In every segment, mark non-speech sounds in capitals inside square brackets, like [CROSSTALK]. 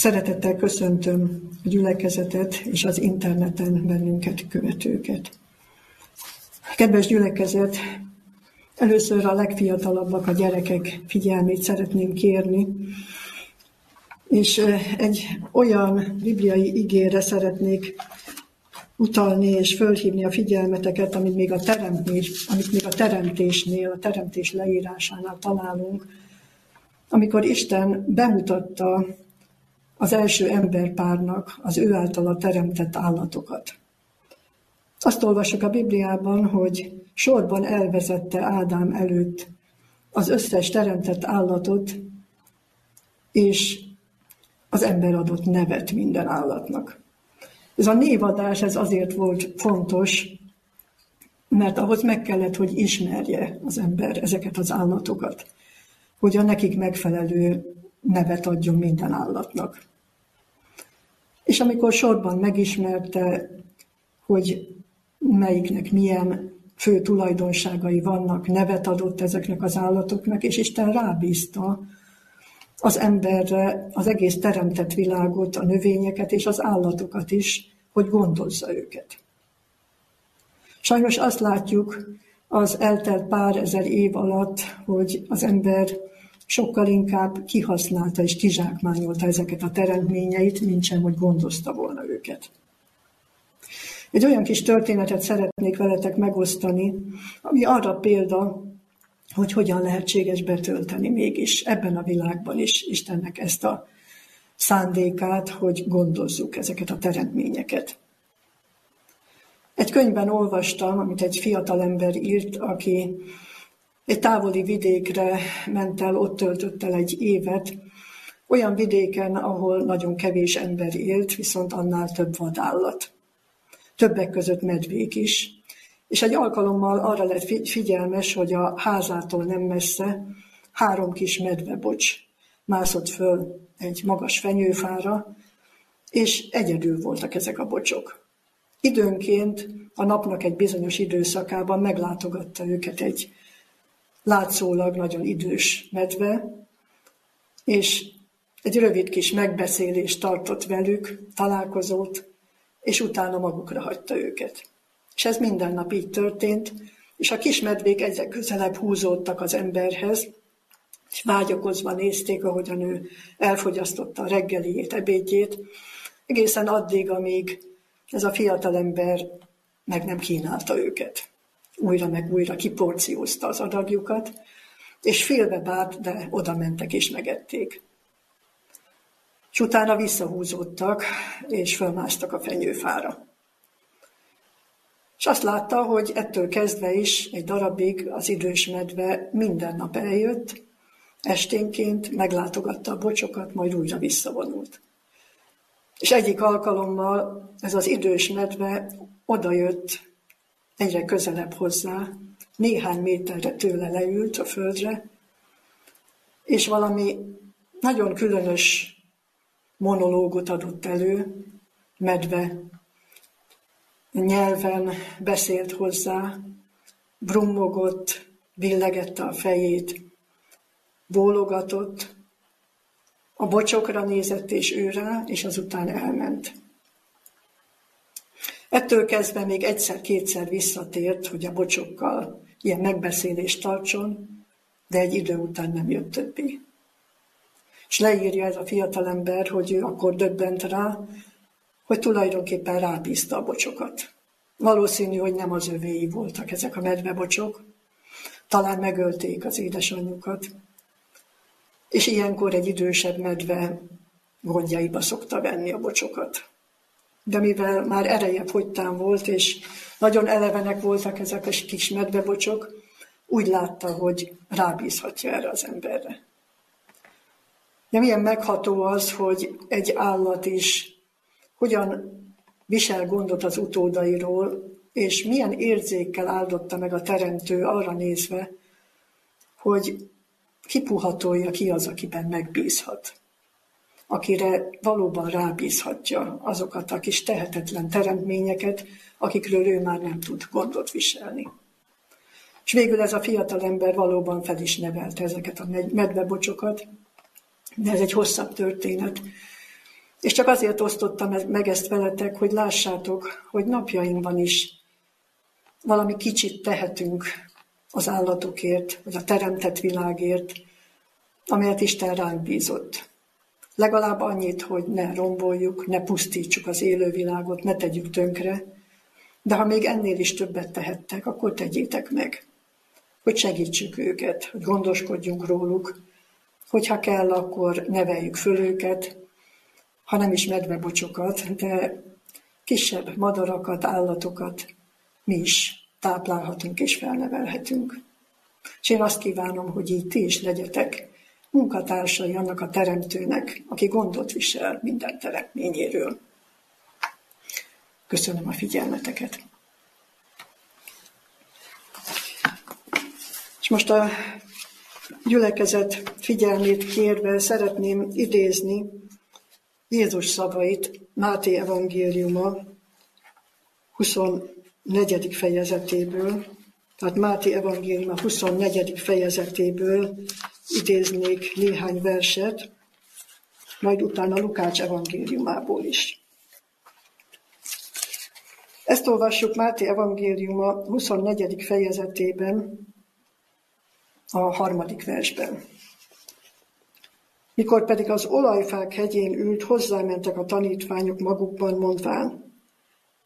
Szeretettel köszöntöm a gyülekezetet és az interneten bennünket követőket. Kedves gyülekezet, először a legfiatalabbak, a gyerekek figyelmét szeretném kérni, és egy olyan bibliai igére szeretnék utalni és fölhívni a figyelmeteket, amit még a teremtés, amit még a teremtésnél, a teremtés leírásánál találunk, amikor Isten bemutatta az első emberpárnak az ő általa teremtett állatokat. Azt olvasok a Bibliában, hogy sorban elvezette Ádám előtt az összes teremtett állatot, és az ember adott nevet minden állatnak. Ez a névadás ez azért volt fontos, mert ahhoz meg kellett, hogy ismerje az ember ezeket az állatokat, hogy a nekik megfelelő nevet adjon minden állatnak. És amikor sorban megismerte, hogy melyiknek milyen fő tulajdonságai vannak, nevet adott ezeknek az állatoknak, és Isten rábízta az emberre az egész teremtett világot, a növényeket és az állatokat is, hogy gondozza őket. Sajnos azt látjuk az eltelt pár ezer év alatt, hogy az ember sokkal inkább kihasználta és kizsákmányolta ezeket a teremtményeit, mint sem, hogy gondozta volna őket. Egy olyan kis történetet szeretnék veletek megosztani, ami arra példa, hogy hogyan lehetséges betölteni mégis ebben a világban is Istennek ezt a szándékát, hogy gondozzuk ezeket a teremtményeket. Egy könyvben olvastam, amit egy fiatal ember írt, aki egy távoli vidékre ment el, ott töltött el egy évet, olyan vidéken, ahol nagyon kevés ember élt, viszont annál több vadállat. Többek között medvék is. És egy alkalommal arra lett figyelmes, hogy a házától nem messze három kis medvebocs mászott föl egy magas fenyőfára, és egyedül voltak ezek a bocsok. Időnként a napnak egy bizonyos időszakában meglátogatta őket egy látszólag nagyon idős medve, és egy rövid kis megbeszélést tartott velük, találkozót, és utána magukra hagyta őket. És ez minden nap így történt, és a kis medvék egyre közelebb húzódtak az emberhez, és vágyakozva nézték, ahogyan ő elfogyasztotta a reggeliét, ebédjét, egészen addig, amíg ez a fiatal ember meg nem kínálta őket újra meg újra kiporciózta az adagjukat, és félbe bárt, de oda mentek és megették. És utána visszahúzódtak, és fölmásztak a fenyőfára. És azt látta, hogy ettől kezdve is egy darabig az idős medve minden nap eljött, esténként meglátogatta a bocsokat, majd újra visszavonult. És egyik alkalommal ez az idős medve odajött egyre közelebb hozzá, néhány méterre tőle leült a földre, és valami nagyon különös monológot adott elő, medve. Nyelven beszélt hozzá, brummogott, billegette a fejét, bólogatott, a bocsokra nézett és őrá, és azután elment. Ettől kezdve még egyszer-kétszer visszatért, hogy a bocsokkal ilyen megbeszélést tartson, de egy idő után nem jött többé. És leírja ez a fiatalember, hogy ő akkor döbbent rá, hogy tulajdonképpen rábízta a bocsokat. Valószínű, hogy nem az övéi voltak ezek a medvebocsok, talán megölték az édesanyjukat, és ilyenkor egy idősebb medve gondjaiba szokta venni a bocsokat de mivel már ereje fogytán volt, és nagyon elevenek voltak ezek a kis medvebocsok, úgy látta, hogy rábízhatja erre az emberre. De milyen megható az, hogy egy állat is hogyan visel gondot az utódairól, és milyen érzékkel áldotta meg a teremtő arra nézve, hogy kipuhatolja ki az, akiben megbízhat akire valóban rábízhatja azokat a kis tehetetlen teremtményeket, akikről ő már nem tud gondot viselni. És végül ez a fiatal ember valóban fel is nevelte ezeket a medvebocsokat, de ez egy hosszabb történet. És csak azért osztottam meg ezt veletek, hogy lássátok, hogy napjainkban is valami kicsit tehetünk az állatokért, vagy a teremtett világért, amelyet Isten ránk bízott. Legalább annyit, hogy ne romboljuk, ne pusztítsuk az élővilágot, ne tegyük tönkre, de ha még ennél is többet tehettek, akkor tegyétek meg, hogy segítsük őket, hogy gondoskodjunk róluk, hogyha kell, akkor neveljük föl őket, ha nem is medvebocsokat, de kisebb madarakat, állatokat mi is táplálhatunk és felnevelhetünk. És én azt kívánom, hogy így ti is legyetek munkatársai annak a teremtőnek, aki gondot visel minden teremtményéről. Köszönöm a figyelmeteket. És most a gyülekezet figyelmét kérve szeretném idézni Jézus szavait Máté evangéliuma 24. fejezetéből, tehát Máté evangéliuma 24. fejezetéből idéznék néhány verset, majd utána Lukács evangéliumából is. Ezt olvassuk Máté evangéliuma 24. fejezetében, a harmadik versben. Mikor pedig az olajfák hegyén ült, hozzámentek a tanítványok magukban, mondván,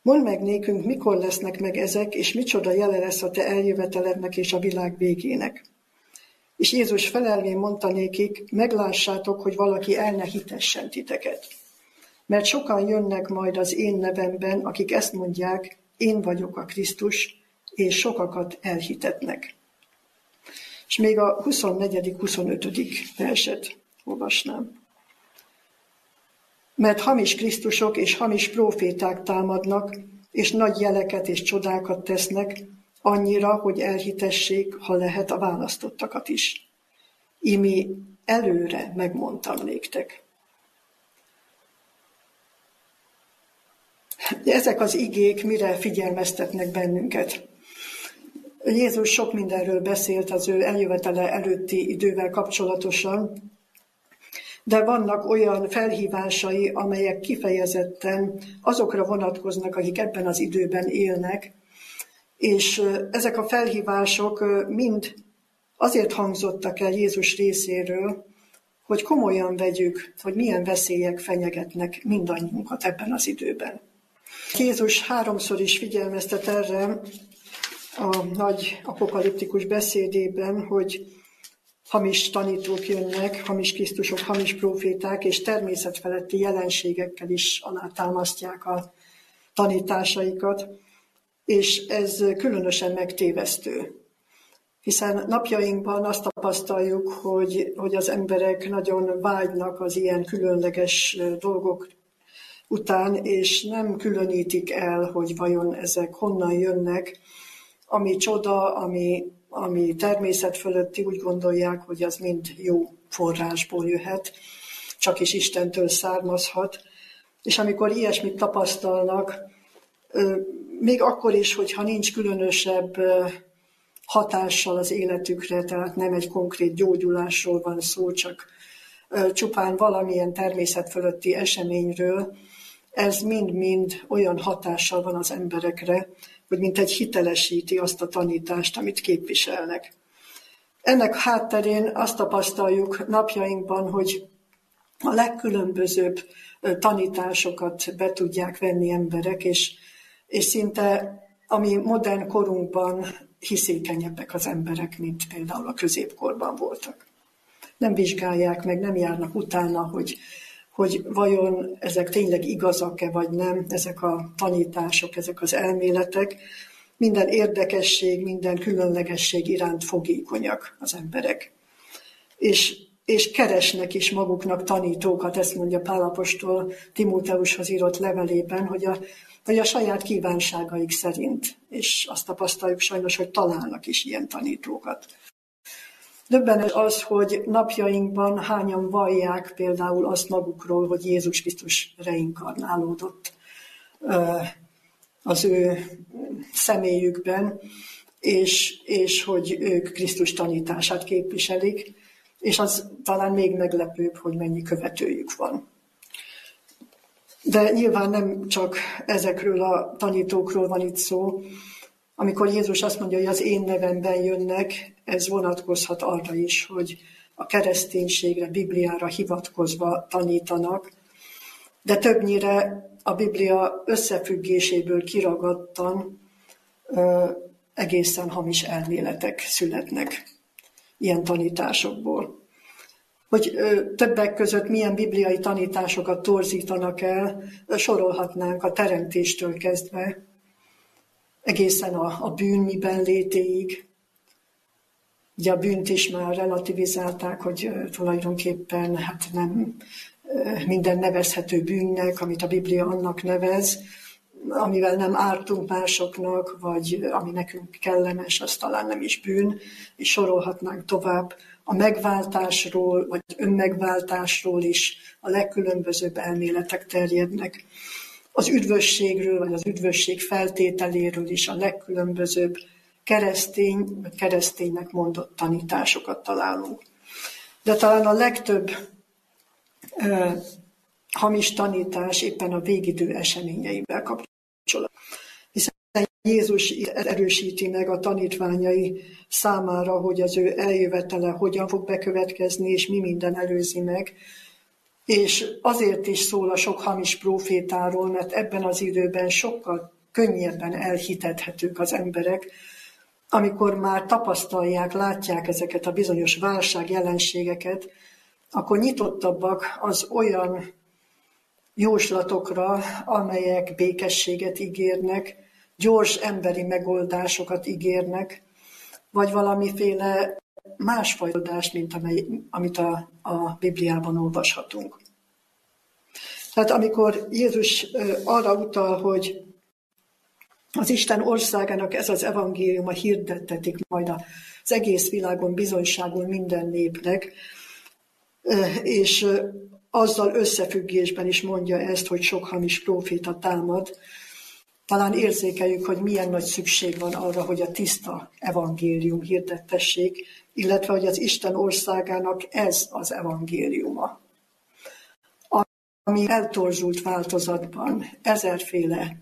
Mondd meg nékünk, mikor lesznek meg ezek, és micsoda jele lesz a te eljövetelednek és a világ végének. És Jézus felelvén mondta nékik, meglássátok, hogy valaki el ne hitessen titeket. Mert sokan jönnek majd az én nevemben, akik ezt mondják, én vagyok a Krisztus, és sokakat elhitetnek. És még a 24.-25. verset olvasnám. Mert hamis Krisztusok és hamis proféták támadnak, és nagy jeleket és csodákat tesznek, annyira, hogy elhitessék, ha lehet a választottakat is. Imi előre megmondtam néktek. Ezek az igék mire figyelmeztetnek bennünket? Jézus sok mindenről beszélt az ő eljövetele előtti idővel kapcsolatosan, de vannak olyan felhívásai, amelyek kifejezetten azokra vonatkoznak, akik ebben az időben élnek, és ezek a felhívások mind azért hangzottak el Jézus részéről, hogy komolyan vegyük, hogy milyen veszélyek fenyegetnek mindannyiunkat ebben az időben. Jézus háromszor is figyelmeztet erre a nagy apokaliptikus beszédében, hogy hamis tanítók jönnek, hamis Krisztusok, hamis proféták, és természetfeletti jelenségekkel is alátámasztják a tanításaikat, és ez különösen megtévesztő. Hiszen napjainkban azt tapasztaljuk, hogy, hogy az emberek nagyon vágynak az ilyen különleges dolgok után, és nem különítik el, hogy vajon ezek honnan jönnek, ami csoda, ami ami természet fölötti, úgy gondolják, hogy az mind jó forrásból jöhet, csak is Istentől származhat. És amikor ilyesmit tapasztalnak, még akkor is, hogyha nincs különösebb hatással az életükre, tehát nem egy konkrét gyógyulásról van szó, csak csupán valamilyen természet fölötti eseményről, ez mind-mind olyan hatással van az emberekre, hogy mint egy hitelesíti azt a tanítást, amit képviselnek. Ennek hátterén azt tapasztaljuk napjainkban, hogy a legkülönbözőbb tanításokat be tudják venni emberek, és, és szinte ami modern korunkban hiszékenyebbek az emberek, mint például a középkorban voltak. Nem vizsgálják meg, nem járnak utána, hogy hogy vajon ezek tényleg igazak-e vagy nem, ezek a tanítások, ezek az elméletek. Minden érdekesség, minden különlegesség iránt fogékonyak az emberek. És, és keresnek is maguknak tanítókat, ezt mondja Pálapostól Timóteushoz írott levelében, hogy a, hogy a saját kívánságaik szerint, és azt tapasztaljuk sajnos, hogy találnak is ilyen tanítókat. Döbbenet az, hogy napjainkban hányan vallják például azt magukról, hogy Jézus Krisztus reinkarnálódott az ő személyükben, és, és hogy ők Krisztus tanítását képviselik, és az talán még meglepőbb, hogy mennyi követőjük van. De nyilván nem csak ezekről a tanítókról van itt szó. Amikor Jézus azt mondja, hogy az én nevemben jönnek, ez vonatkozhat arra is, hogy a kereszténységre, Bibliára hivatkozva tanítanak, de többnyire a Biblia összefüggéséből kiragadtan ö, egészen hamis elméletek születnek ilyen tanításokból. Hogy többek között milyen bibliai tanításokat torzítanak el, sorolhatnánk a teremtéstől kezdve, egészen a, a bűn miben létéig. Ugye a bűnt is már relativizálták, hogy tulajdonképpen hát nem minden nevezhető bűnnek, amit a Biblia annak nevez, amivel nem ártunk másoknak, vagy ami nekünk kellemes, az talán nem is bűn, és sorolhatnánk tovább. A megváltásról, vagy önmegváltásról is a legkülönbözőbb elméletek terjednek. Az üdvösségről, vagy az üdvösség feltételéről is a legkülönbözőbb keresztény, vagy kereszténynek mondott tanításokat találunk. De talán a legtöbb hamis tanítás éppen a végidő eseményeivel kapcsolatban. Jézus erősíti meg a tanítványai számára, hogy az ő eljövetele hogyan fog bekövetkezni, és mi minden előzi meg. És azért is szól a sok hamis profétáról, mert ebben az időben sokkal könnyebben elhitethetők az emberek, amikor már tapasztalják, látják ezeket a bizonyos válság jelenségeket, akkor nyitottabbak az olyan jóslatokra, amelyek békességet ígérnek, gyors emberi megoldásokat ígérnek, vagy valamiféle más fajtodást, mint amely, amit a, a Bibliában olvashatunk. Tehát amikor Jézus arra utal, hogy az Isten országának ez az evangéliuma hirdettetik majd az egész világon bizonyságul minden népnek, és azzal összefüggésben is mondja ezt, hogy sok hamis próféta támad. Talán érzékeljük, hogy milyen nagy szükség van arra, hogy a tiszta evangélium hirdettessék, illetve hogy az Isten országának ez az evangéliuma. Ami eltorzult változatban, ezerféle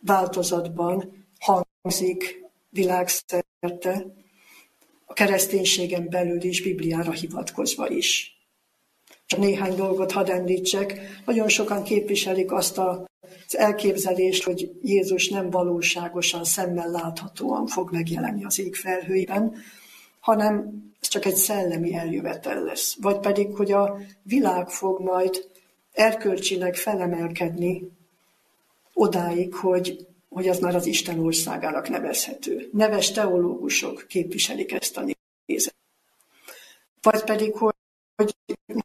változatban hangzik világszerte, a kereszténységen belül is, Bibliára hivatkozva is. Néhány dolgot hadd említsek. Nagyon sokan képviselik azt a az elképzelést, hogy Jézus nem valóságosan, szemmel láthatóan fog megjelenni az ég felhőiben, hanem ez csak egy szellemi eljövetel lesz. Vagy pedig, hogy a világ fog majd erkölcsileg felemelkedni odáig, hogy hogy az már az Isten országának nevezhető. Neves teológusok képviselik ezt a nézetet. Vagy pedig, hogy, hogy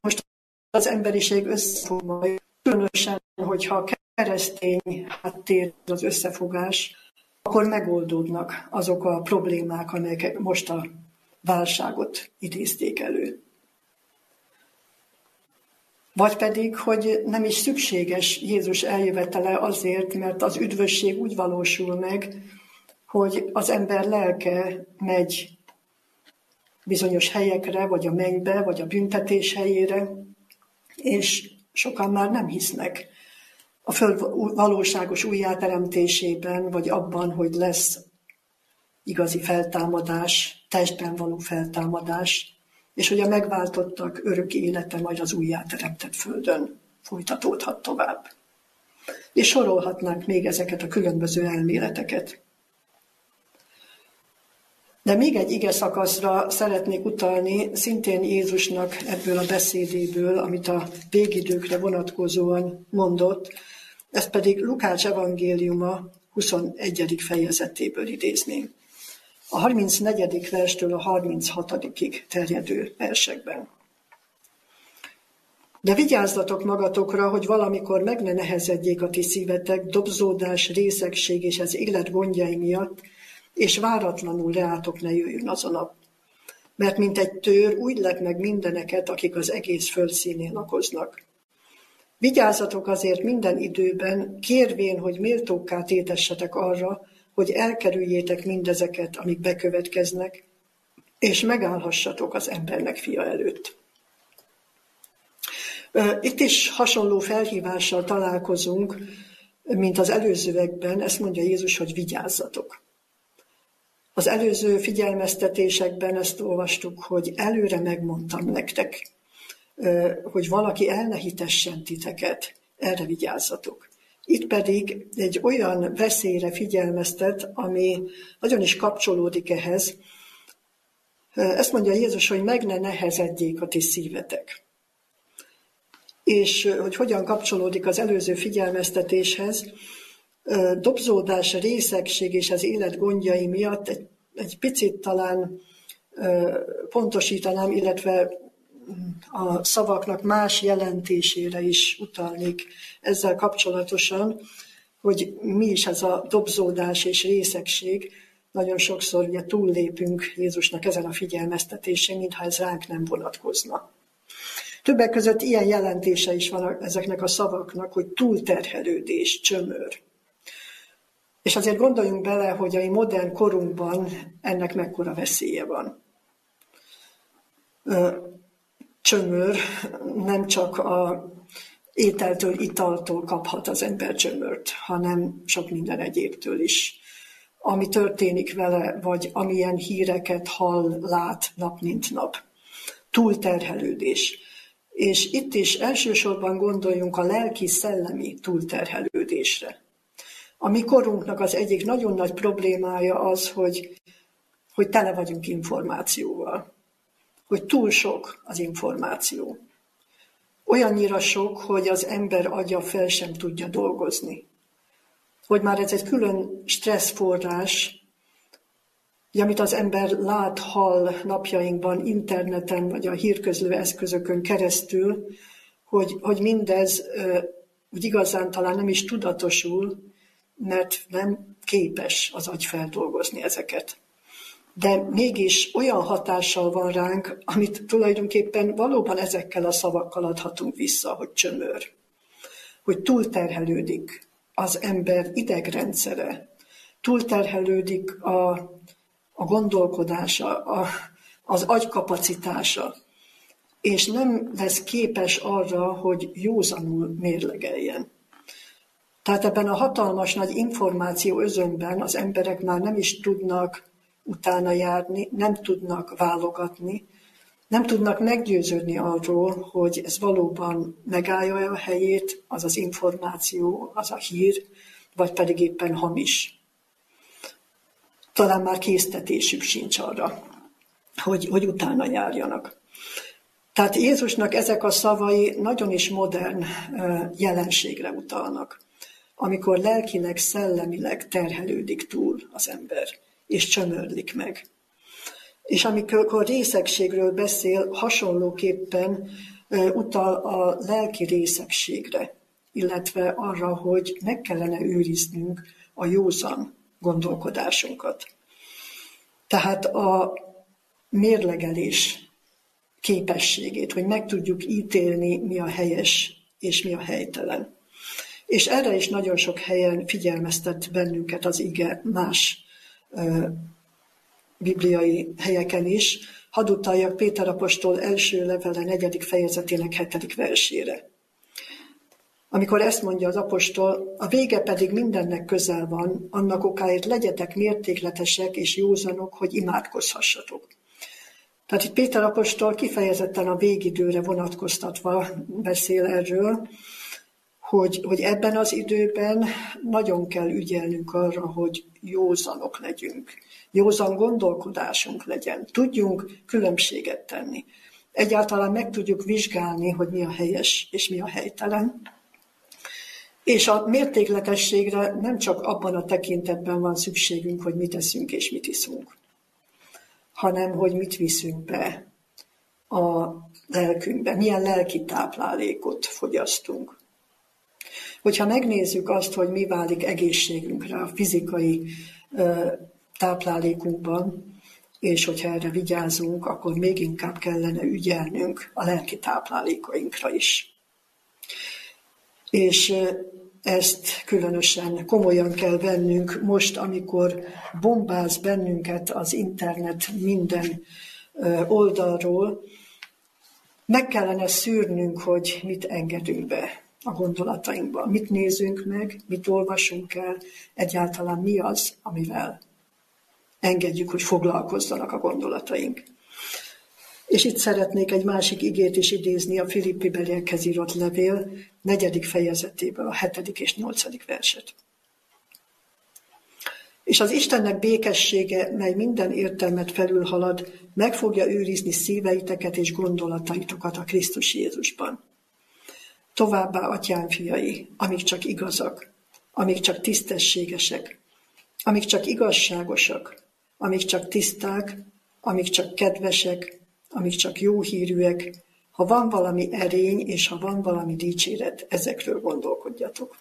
most az emberiség összefog majd, különösen, hogyha keresztény háttér az összefogás, akkor megoldódnak azok a problémák, amelyek most a válságot idézték elő. Vagy pedig, hogy nem is szükséges Jézus eljövetele azért, mert az üdvösség úgy valósul meg, hogy az ember lelke megy bizonyos helyekre, vagy a mennybe, vagy a büntetés helyére, és sokan már nem hisznek a föld valóságos újjáteremtésében, vagy abban, hogy lesz igazi feltámadás, testben való feltámadás, és hogy a megváltottak örök élete majd az újjáteremtett földön folytatódhat tovább. És sorolhatnánk még ezeket a különböző elméleteket. De még egy ige szakaszra szeretnék utalni, szintén Jézusnak ebből a beszédéből, amit a végidőkre vonatkozóan mondott, ezt pedig Lukács evangéliuma 21. fejezetéből idézném a 34. verstől a 36. terjedő versekben. De vigyázzatok magatokra, hogy valamikor meg ne nehezedjék a ti szívetek dobzódás, részegség és az élet gondjai miatt, és váratlanul leátok ne jöjjön az a nap. Mert mint egy tőr úgy lep meg mindeneket, akik az egész földszínén lakoznak. Vigyázzatok azért minden időben, kérvén, hogy méltókká tétessetek arra, hogy elkerüljétek mindezeket, amik bekövetkeznek, és megállhassatok az embernek fia előtt. Itt is hasonló felhívással találkozunk, mint az előzőekben, ezt mondja Jézus, hogy vigyázzatok. Az előző figyelmeztetésekben ezt olvastuk, hogy előre megmondtam nektek, hogy valaki el ne hitessen titeket, erre vigyázzatok. Itt pedig egy olyan veszélyre figyelmeztet, ami nagyon is kapcsolódik ehhez. Ezt mondja Jézus, hogy meg ne nehezedjék a ti szívetek. És hogy hogyan kapcsolódik az előző figyelmeztetéshez, dobzódás, részegség és az élet gondjai miatt egy, egy picit talán pontosítanám, illetve a szavaknak más jelentésére is utalnék ezzel kapcsolatosan, hogy mi is ez a dobzódás és részegség. Nagyon sokszor ugye túllépünk Jézusnak ezen a figyelmeztetésén, mintha ez ránk nem vonatkozna. Többek között ilyen jelentése is van ezeknek a szavaknak, hogy túlterhelődés, csömör. És azért gondoljunk bele, hogy a modern korunkban ennek mekkora veszélye van csömör nem csak a ételtől, italtól kaphat az ember csömört, hanem sok minden egyébtől is. Ami történik vele, vagy amilyen híreket hall, lát nap mint nap. Túlterhelődés. És itt is elsősorban gondoljunk a lelki-szellemi túlterhelődésre. A mi korunknak az egyik nagyon nagy problémája az, hogy, hogy tele vagyunk információval hogy túl sok az információ. Olyannyira sok, hogy az ember agya fel sem tudja dolgozni. Hogy már ez egy külön stresszforrás, amit az ember lát, hall napjainkban, interneten, vagy a hírközlő eszközökön keresztül, hogy, hogy mindez úgy igazán talán nem is tudatosul, mert nem képes az agy feldolgozni ezeket de mégis olyan hatással van ránk, amit tulajdonképpen valóban ezekkel a szavakkal adhatunk vissza, hogy csömör, hogy túlterhelődik az ember idegrendszere, túlterhelődik a, a gondolkodása, a, az agykapacitása, és nem lesz képes arra, hogy józanul mérlegeljen. Tehát ebben a hatalmas nagy információ özönben az emberek már nem is tudnak utána járni, nem tudnak válogatni, nem tudnak meggyőződni arról, hogy ez valóban megállja a helyét, az az információ, az a hír, vagy pedig éppen hamis. Talán már késztetésük sincs arra, hogy, hogy utána járjanak. Tehát Jézusnak ezek a szavai nagyon is modern jelenségre utalnak, amikor lelkileg, szellemileg terhelődik túl az ember és csömörlik meg. És amikor részegségről beszél, hasonlóképpen utal a lelki részegségre, illetve arra, hogy meg kellene őriznünk a józan gondolkodásunkat. Tehát a mérlegelés képességét, hogy meg tudjuk ítélni, mi a helyes és mi a helytelen. És erre is nagyon sok helyen figyelmeztet bennünket az ige más bibliai helyeken is. Hadd utaljak Péter apostol első levele negyedik fejezetének hetedik versére. Amikor ezt mondja az apostol, a vége pedig mindennek közel van, annak okáért legyetek mértékletesek és józanok, hogy imádkozhassatok. Tehát itt Péter apostol kifejezetten a végidőre vonatkoztatva beszél erről, hogy, hogy ebben az időben nagyon kell ügyelnünk arra, hogy józanok legyünk, józan gondolkodásunk legyen, tudjunk különbséget tenni. Egyáltalán meg tudjuk vizsgálni, hogy mi a helyes és mi a helytelen. És a mértékletességre nem csak abban a tekintetben van szükségünk, hogy mit teszünk és mit iszunk, hanem hogy mit viszünk be a lelkünkbe, milyen lelki táplálékot fogyasztunk. Hogyha megnézzük azt, hogy mi válik egészségünkre a fizikai táplálékunkban, és hogyha erre vigyázunk, akkor még inkább kellene ügyelnünk a lelki táplálékainkra is. És ezt különösen komolyan kell vennünk most, amikor bombáz bennünket az internet minden oldalról, Meg kellene szűrnünk, hogy mit engedünk be a gondolatainkba, mit nézünk meg, mit olvasunk el, egyáltalán mi az, amivel engedjük, hogy foglalkozzanak a gondolataink. És itt szeretnék egy másik igét is idézni a Filippi beliekhez írott levél negyedik fejezetéből, a hetedik és nyolcadik verset. És az Istennek békessége, mely minden értelmet felülhalad, meg fogja őrizni szíveiteket és gondolataitokat a Krisztus Jézusban. Továbbá, atyám fiai, amik csak igazak, amik csak tisztességesek, amik csak igazságosak, amik csak tiszták, amik csak kedvesek, amik csak jó hírűek, ha van valami erény, és ha van valami dicséret, ezekről gondolkodjatok.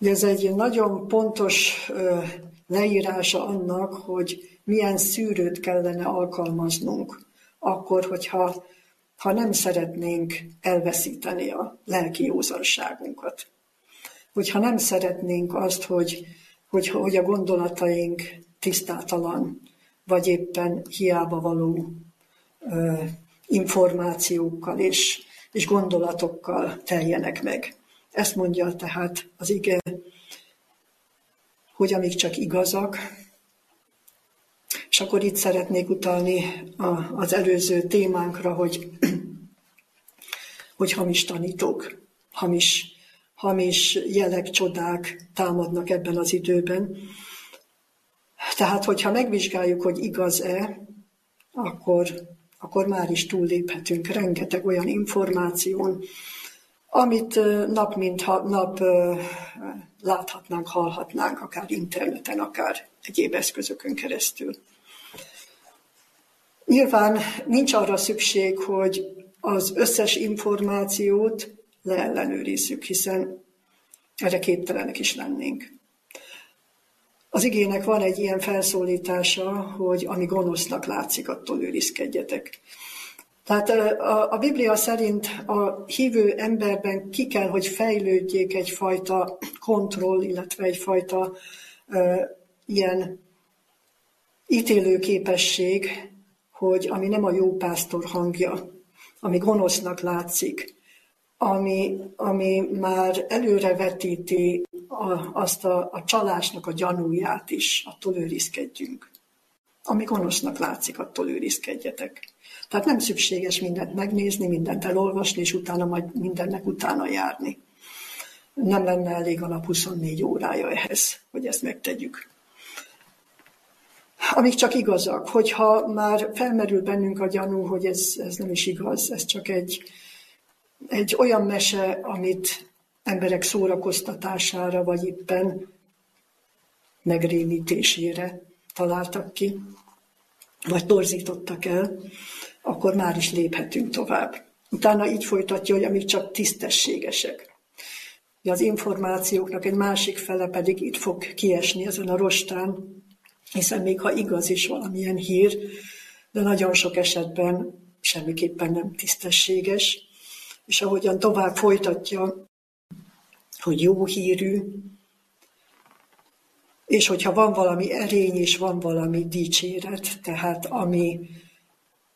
Ez egy nagyon pontos leírása annak, hogy milyen szűrőt kellene alkalmaznunk, akkor, hogyha ha nem szeretnénk elveszíteni a lelki józanságunkat. Hogyha nem szeretnénk azt, hogy, hogy, hogy a gondolataink tisztátalan, vagy éppen hiába való ö, információkkal és, és gondolatokkal teljenek meg. Ezt mondja tehát az ige, hogy amíg csak igazak, és akkor itt szeretnék utalni az előző témánkra, hogy, hogy hamis tanítók, hamis, hamis jelek, csodák támadnak ebben az időben. Tehát, hogyha megvizsgáljuk, hogy igaz-e, akkor, akkor már is túlléphetünk rengeteg olyan információn, amit nap mint nap láthatnánk, hallhatnánk, akár interneten, akár egyéb eszközökön keresztül. Nyilván nincs arra szükség, hogy az összes információt leellenőrizzük, hiszen erre képtelenek is lennénk. Az igének van egy ilyen felszólítása, hogy ami gonosznak látszik, attól őrizkedjetek. Tehát a, a Biblia szerint a hívő emberben ki kell, hogy fejlődjék egyfajta kontroll, illetve egyfajta e, ilyen ítélő képesség, hogy ami nem a jó pásztor hangja, ami gonosznak látszik, ami, ami már előrevetíti a, azt a, a csalásnak a gyanúját is, attól őrizkedjünk. Ami gonosznak látszik, attól őrizkedjetek. Tehát nem szükséges mindent megnézni, mindent elolvasni, és utána majd mindennek utána járni. Nem lenne elég a nap 24 órája ehhez, hogy ezt megtegyük. Amik csak igazak, hogyha már felmerül bennünk a gyanú, hogy ez, ez nem is igaz, ez csak egy, egy olyan mese, amit emberek szórakoztatására, vagy éppen megrémítésére találtak ki, vagy torzítottak el, akkor már is léphetünk tovább. Utána így folytatja, hogy amik csak tisztességesek. Az információknak egy másik fele pedig itt fog kiesni ezen a rostán, hiszen még ha igaz is valamilyen hír, de nagyon sok esetben semmiképpen nem tisztességes, és ahogyan tovább folytatja, hogy jó hírű, és hogyha van valami erény és van valami dicséret, tehát ami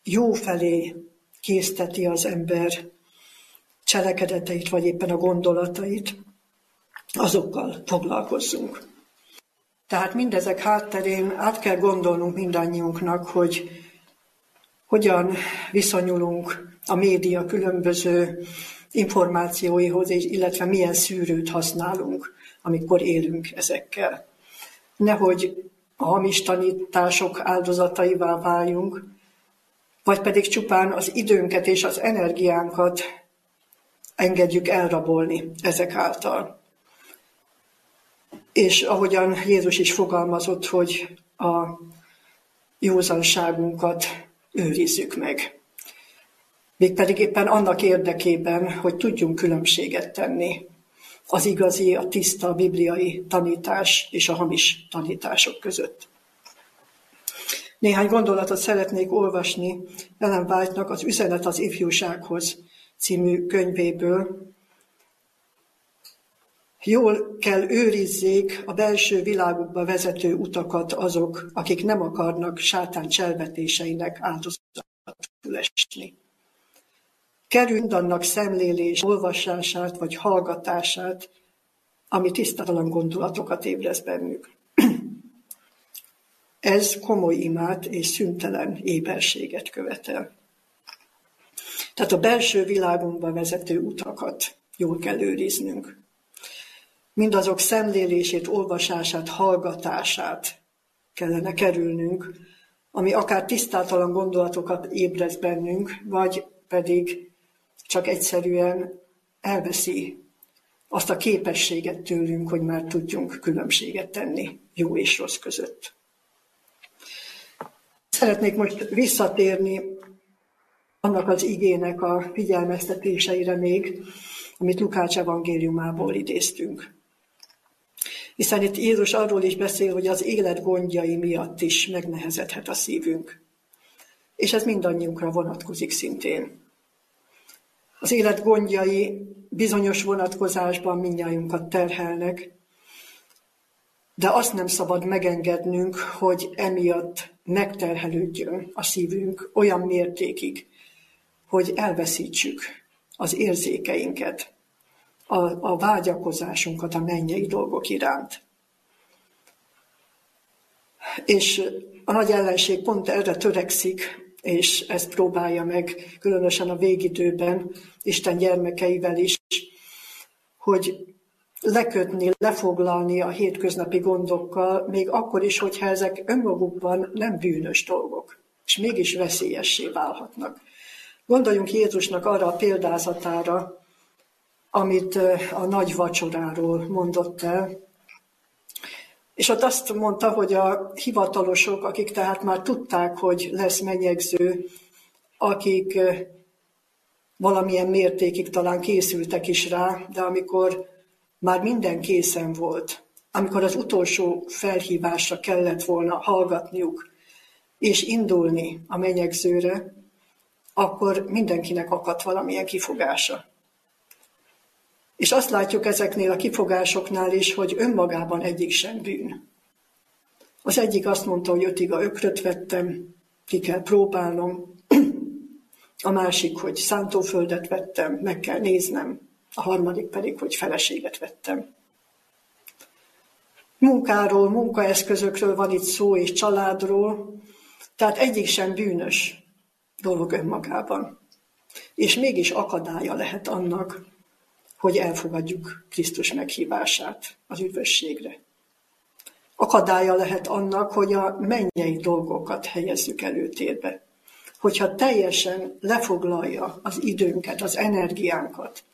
jó felé készteti az ember cselekedeteit, vagy éppen a gondolatait, azokkal foglalkozzunk. Tehát mindezek hátterén át kell gondolnunk mindannyiunknak, hogy hogyan viszonyulunk a média különböző információihoz, illetve milyen szűrőt használunk, amikor élünk ezekkel. Nehogy a hamis tanítások áldozataivá váljunk, vagy pedig csupán az időnket és az energiánkat engedjük elrabolni ezek által. És ahogyan Jézus is fogalmazott, hogy a józanságunkat őrizzük meg. Mégpedig éppen annak érdekében, hogy tudjunk különbséget tenni az igazi, a tiszta bibliai tanítás és a hamis tanítások között. Néhány gondolatot szeretnék olvasni Ellen White-nak az Üzenet az ifjúsághoz című könyvéből. Jól kell őrizzék a belső világukba vezető utakat azok, akik nem akarnak sátán cselvetéseinek áldozatot esni. Kerüld annak szemlélés, olvasását vagy hallgatását, ami tisztatalan gondolatokat ébrez bennük. [CLEARS THROAT] Ez komoly imát és szüntelen éberséget követel. Tehát a belső világunkba vezető utakat jól kell őriznünk. Mindazok szemlélését, olvasását, hallgatását kellene kerülnünk, ami akár tisztátalan gondolatokat ébrez bennünk, vagy pedig csak egyszerűen elveszi azt a képességet tőlünk, hogy már tudjunk különbséget tenni jó és rossz között. Szeretnék most visszatérni annak az igének a figyelmeztetéseire még, amit Lukács evangéliumából idéztünk. Hiszen itt Jézus arról is beszél, hogy az élet gondjai miatt is megnehezedhet a szívünk. És ez mindannyiunkra vonatkozik szintén. Az élet gondjai bizonyos vonatkozásban mindnyájunkat terhelnek, de azt nem szabad megengednünk, hogy emiatt megterhelődjön a szívünk olyan mértékig, hogy elveszítsük az érzékeinket, a, a vágyakozásunkat a mennyei dolgok iránt. És a nagy ellenség pont erre törekszik, és ezt próbálja meg, különösen a végidőben, Isten gyermekeivel is, hogy lekötni, lefoglalni a hétköznapi gondokkal, még akkor is, hogyha ezek önmagukban nem bűnös dolgok, és mégis veszélyessé válhatnak. Gondoljunk Jézusnak arra a példázatára, amit a nagy vacsoráról mondott el, és ott azt mondta, hogy a hivatalosok, akik tehát már tudták, hogy lesz menyegző, akik valamilyen mértékig talán készültek is rá, de amikor már minden készen volt, amikor az utolsó felhívásra kellett volna hallgatniuk és indulni a menyegzőre, akkor mindenkinek akadt valamilyen kifogása. És azt látjuk ezeknél a kifogásoknál is, hogy önmagában egyik sem bűn. Az egyik azt mondta, hogy ötig a ökröt vettem, ki kell próbálnom. A másik, hogy szántóföldet vettem, meg kell néznem. A harmadik pedig, hogy feleséget vettem. Munkáról, munkaeszközökről van itt szó, és családról, tehát egyik sem bűnös dolog önmagában. És mégis akadálya lehet annak, hogy elfogadjuk Krisztus meghívását az üdvösségre. Akadálya lehet annak, hogy a mennyei dolgokat helyezzük előtérbe. Hogyha teljesen lefoglalja az időnket, az energiánkat,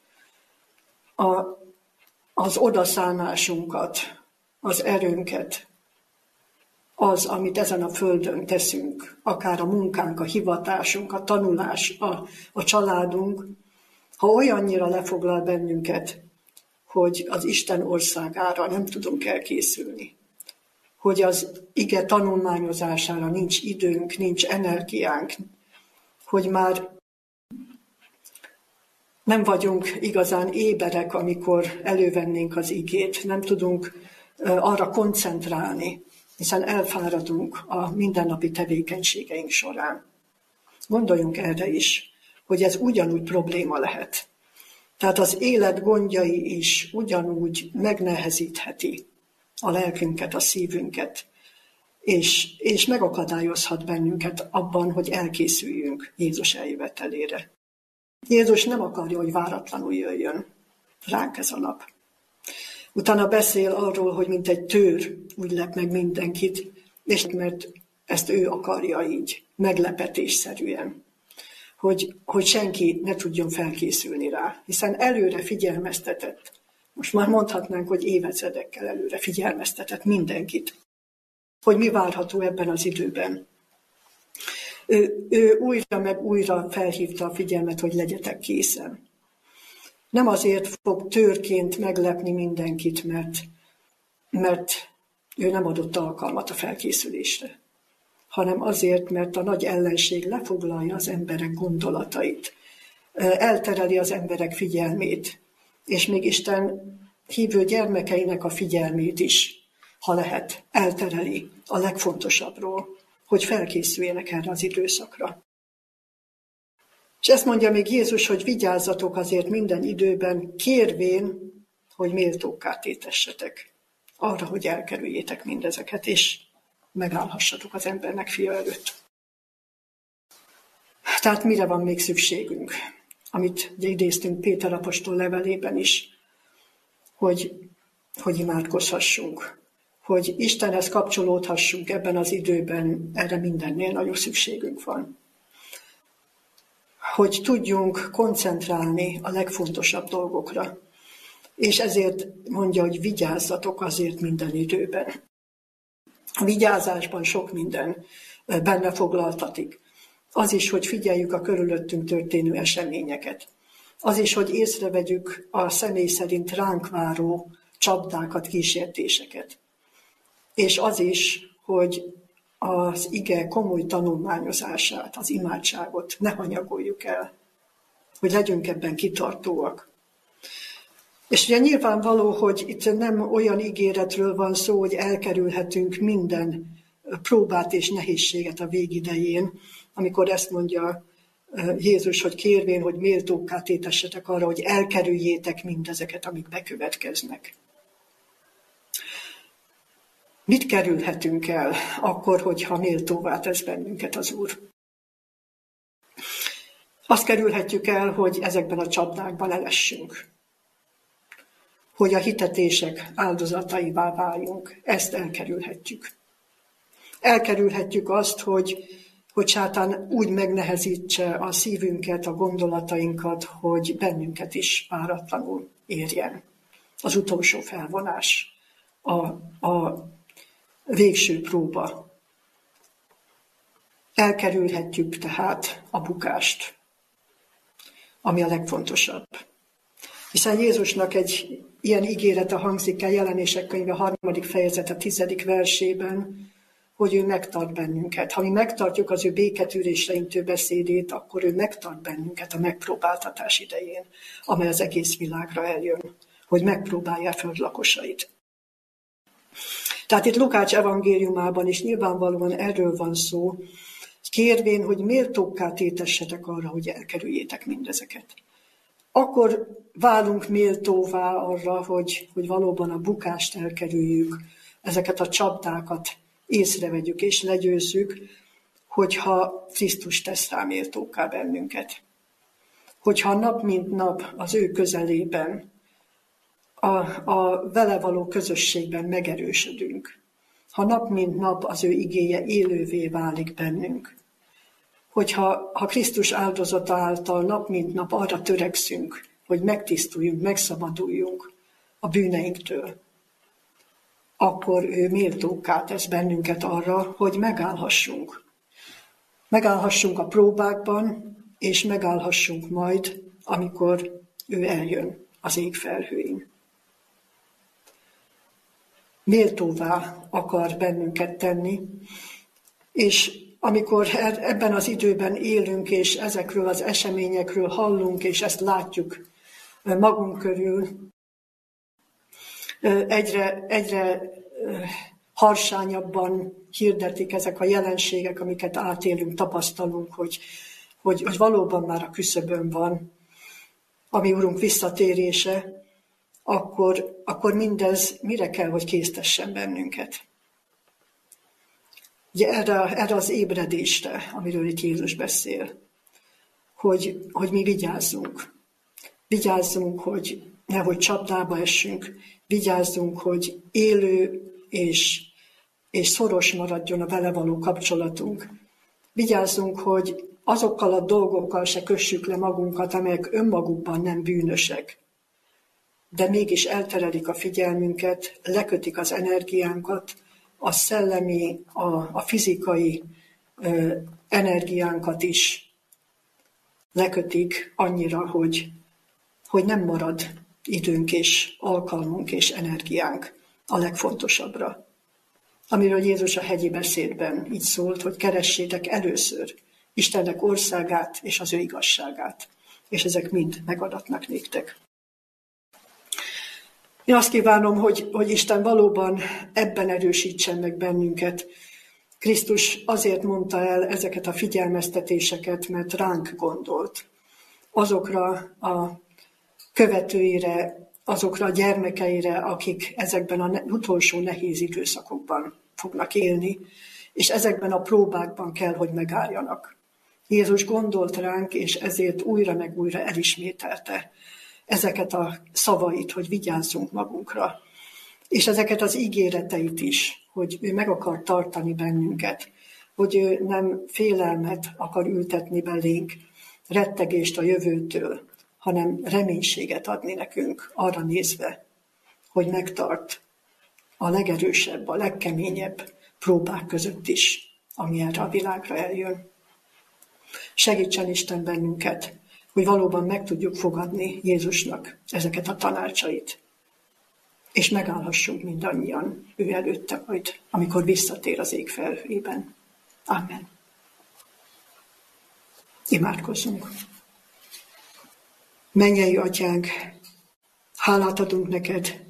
a, az odaszánásunkat, az erőnket, az, amit ezen a földön teszünk, akár a munkánk, a hivatásunk, a tanulás, a, a családunk, ha olyannyira lefoglal bennünket, hogy az Isten országára nem tudunk elkészülni, hogy az ige tanulmányozására nincs időnk, nincs energiánk, hogy már nem vagyunk igazán éberek, amikor elővennénk az igét, nem tudunk arra koncentrálni, hiszen elfáradunk a mindennapi tevékenységeink során. Gondoljunk erre is hogy ez ugyanúgy probléma lehet. Tehát az élet gondjai is ugyanúgy megnehezítheti a lelkünket, a szívünket, és, és megakadályozhat bennünket abban, hogy elkészüljünk Jézus eljövetelére. Jézus nem akarja, hogy váratlanul jöjjön ránk ez a nap. Utána beszél arról, hogy mint egy tőr úgy lep meg mindenkit, és mert ezt ő akarja így, meglepetésszerűen hogy, hogy senki ne tudjon felkészülni rá, hiszen előre figyelmeztetett. Most már mondhatnánk, hogy évezredekkel előre figyelmeztetett mindenkit, hogy mi várható ebben az időben. Ő, ő újra meg újra felhívta a figyelmet, hogy legyetek készen. Nem azért fog törként meglepni mindenkit, mert, mert ő nem adott alkalmat a felkészülésre hanem azért, mert a nagy ellenség lefoglalja az emberek gondolatait, eltereli az emberek figyelmét, és még Isten hívő gyermekeinek a figyelmét is, ha lehet, eltereli a legfontosabbról, hogy felkészüljenek erre az időszakra. És ezt mondja még Jézus, hogy vigyázzatok azért minden időben, kérvén, hogy méltókká tétessetek arra, hogy elkerüljétek mindezeket, és megállhassatok az embernek fia előtt. Tehát mire van még szükségünk? Amit idéztünk Péter apostol levelében is, hogy, hogy imádkozhassunk, hogy Istenhez kapcsolódhassunk ebben az időben, erre mindennél nagyon szükségünk van. Hogy tudjunk koncentrálni a legfontosabb dolgokra. És ezért mondja, hogy vigyázzatok azért minden időben. A vigyázásban sok minden benne foglaltatik. Az is, hogy figyeljük a körülöttünk történő eseményeket. Az is, hogy észrevegyük a személy szerint ránk váró csapdákat, kísértéseket. És az is, hogy az ige komoly tanulmányozását, az imádságot ne hanyagoljuk el, hogy legyünk ebben kitartóak. És ugye nyilvánvaló, hogy itt nem olyan ígéretről van szó, hogy elkerülhetünk minden próbát és nehézséget a végidején, amikor ezt mondja Jézus, hogy kérvén, hogy méltókká tétessetek arra, hogy elkerüljétek mindezeket, amik bekövetkeznek. Mit kerülhetünk el akkor, hogyha méltóvá tesz bennünket az Úr? Azt kerülhetjük el, hogy ezekben a csapdákban elessünk. Hogy a hitetések áldozataivá váljunk. Ezt elkerülhetjük. Elkerülhetjük azt, hogy, hogy sátán úgy megnehezítse a szívünket, a gondolatainkat, hogy bennünket is páratlanul érjen. Az utolsó felvonás, a, a végső próba. Elkerülhetjük tehát a bukást, ami a legfontosabb. Hiszen Jézusnak egy ilyen ígérete hangzik el jelenések könyve harmadik fejezet a tizedik versében, hogy ő megtart bennünket. Ha mi megtartjuk az ő béketűrésre intő beszédét, akkor ő megtart bennünket a megpróbáltatás idején, amely az egész világra eljön, hogy megpróbálja föld lakosait. Tehát itt Lukács evangéliumában is nyilvánvalóan erről van szó, kérvén, hogy méltókká tétessetek arra, hogy elkerüljétek mindezeket. Akkor válunk méltóvá arra, hogy, hogy valóban a bukást elkerüljük, ezeket a csapdákat észrevegyük és legyőzzük, hogyha Krisztus tesz rá méltóká bennünket. Hogyha nap mint nap az ő közelében a, a vele való közösségben megerősödünk. Ha nap mint nap az ő igéje élővé válik bennünk. Hogyha ha Krisztus áldozata által nap mint nap arra törekszünk, hogy megtisztuljunk, megszabaduljunk a bűneinktől, akkor ő méltóká tesz bennünket arra, hogy megállhassunk. Megállhassunk a próbákban, és megállhassunk majd, amikor ő eljön az ég felhőin méltóvá akar bennünket tenni, és amikor e- ebben az időben élünk, és ezekről az eseményekről hallunk, és ezt látjuk magunk körül, egyre, egyre harsányabban hirdetik ezek a jelenségek, amiket átélünk, tapasztalunk, hogy, hogy, hogy valóban már a küszöbön van a mi Urunk visszatérése, akkor, akkor mindez mire kell, hogy késztessen bennünket? Ugye erre, erre az ébredésre, amiről itt Jézus beszél, hogy, hogy mi vigyázzunk. Vigyázzunk, hogy nehogy csapdába essünk, vigyázzunk, hogy élő és, és szoros maradjon a vele való kapcsolatunk. Vigyázzunk, hogy azokkal a dolgokkal se kössük le magunkat, amelyek önmagukban nem bűnösek, de mégis elterelik a figyelmünket, lekötik az energiánkat, a szellemi, a, a fizikai ö, energiánkat is lekötik annyira, hogy, hogy nem marad időnk és alkalmunk és energiánk a legfontosabbra. Amiről Jézus a hegyi beszédben így szólt, hogy keressétek először Istennek országát és az ő igazságát, és ezek mind megadatnak néktek. Én azt kívánom, hogy, hogy Isten valóban ebben erősítsen meg bennünket. Krisztus azért mondta el ezeket a figyelmeztetéseket, mert ránk gondolt. azokra a követőire, azokra a gyermekeire, akik ezekben az utolsó nehéz időszakokban fognak élni, és ezekben a próbákban kell, hogy megálljanak. Jézus gondolt ránk, és ezért újra meg újra elismételte ezeket a szavait, hogy vigyázzunk magunkra, és ezeket az ígéreteit is, hogy ő meg akar tartani bennünket, hogy ő nem félelmet akar ültetni belénk, rettegést a jövőtől, hanem reménységet adni nekünk arra nézve, hogy megtart a legerősebb, a legkeményebb próbák között is, ami erre a világra eljön. Segítsen Isten bennünket, hogy valóban meg tudjuk fogadni Jézusnak ezeket a tanácsait, és megállhassunk mindannyian ő előtte majd, amikor visszatér az ég felhőjében. Amen. Imádkozzunk. Mennyei atyánk, hálát adunk neked,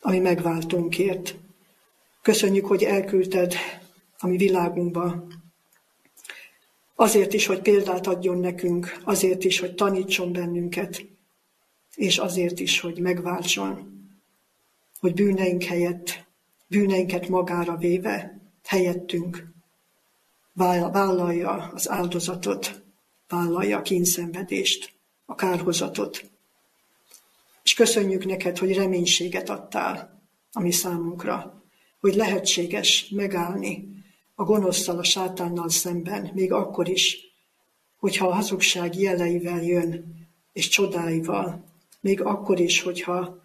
ami megváltónkért. Köszönjük, hogy elküldted a mi világunkba. Azért is, hogy példát adjon nekünk, azért is, hogy tanítson bennünket, és azért is, hogy megváltson, hogy bűneink helyett, bűneinket magára véve, helyettünk vállalja az áldozatot, vállalja a kínszenvedést, a kárhozatot. És köszönjük neked, hogy reménységet adtál a mi számunkra, hogy lehetséges megállni a gonoszszal, a sátánnal szemben, még akkor is, hogyha a hazugság jeleivel jön, és csodáival, még akkor is, hogyha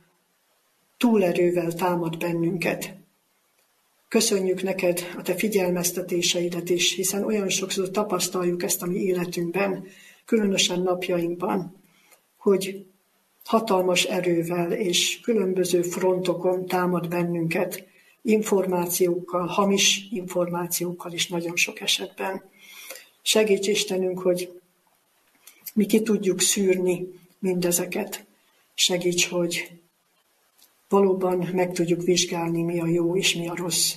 túlerővel támad bennünket, Köszönjük neked a te figyelmeztetéseidet is, hiszen olyan sokszor tapasztaljuk ezt a mi életünkben, különösen napjainkban, hogy hatalmas erővel és különböző frontokon támad bennünket, információkkal, hamis információkkal is nagyon sok esetben. Segíts Istenünk, hogy mi ki tudjuk szűrni mindezeket. Segíts, hogy valóban meg tudjuk vizsgálni, mi a jó és mi a rossz,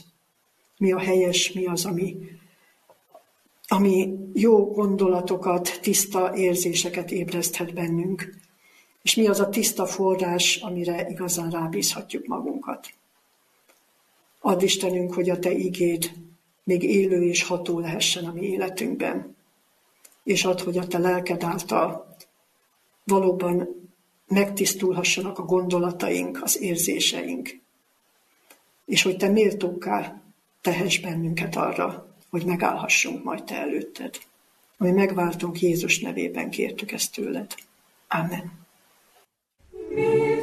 mi a helyes, mi az, ami, ami jó gondolatokat, tiszta érzéseket ébreszthet bennünk, és mi az a tiszta forrás, amire igazán rábízhatjuk magunkat. Add Istenünk, hogy a Te igéd még élő és ható lehessen a mi életünkben. És add, hogy a Te lelked által valóban megtisztulhassanak a gondolataink, az érzéseink. És hogy Te méltókká tehess bennünket arra, hogy megállhassunk majd Te előtted. Ami megváltunk Jézus nevében kértük ezt tőled. Amen. Mit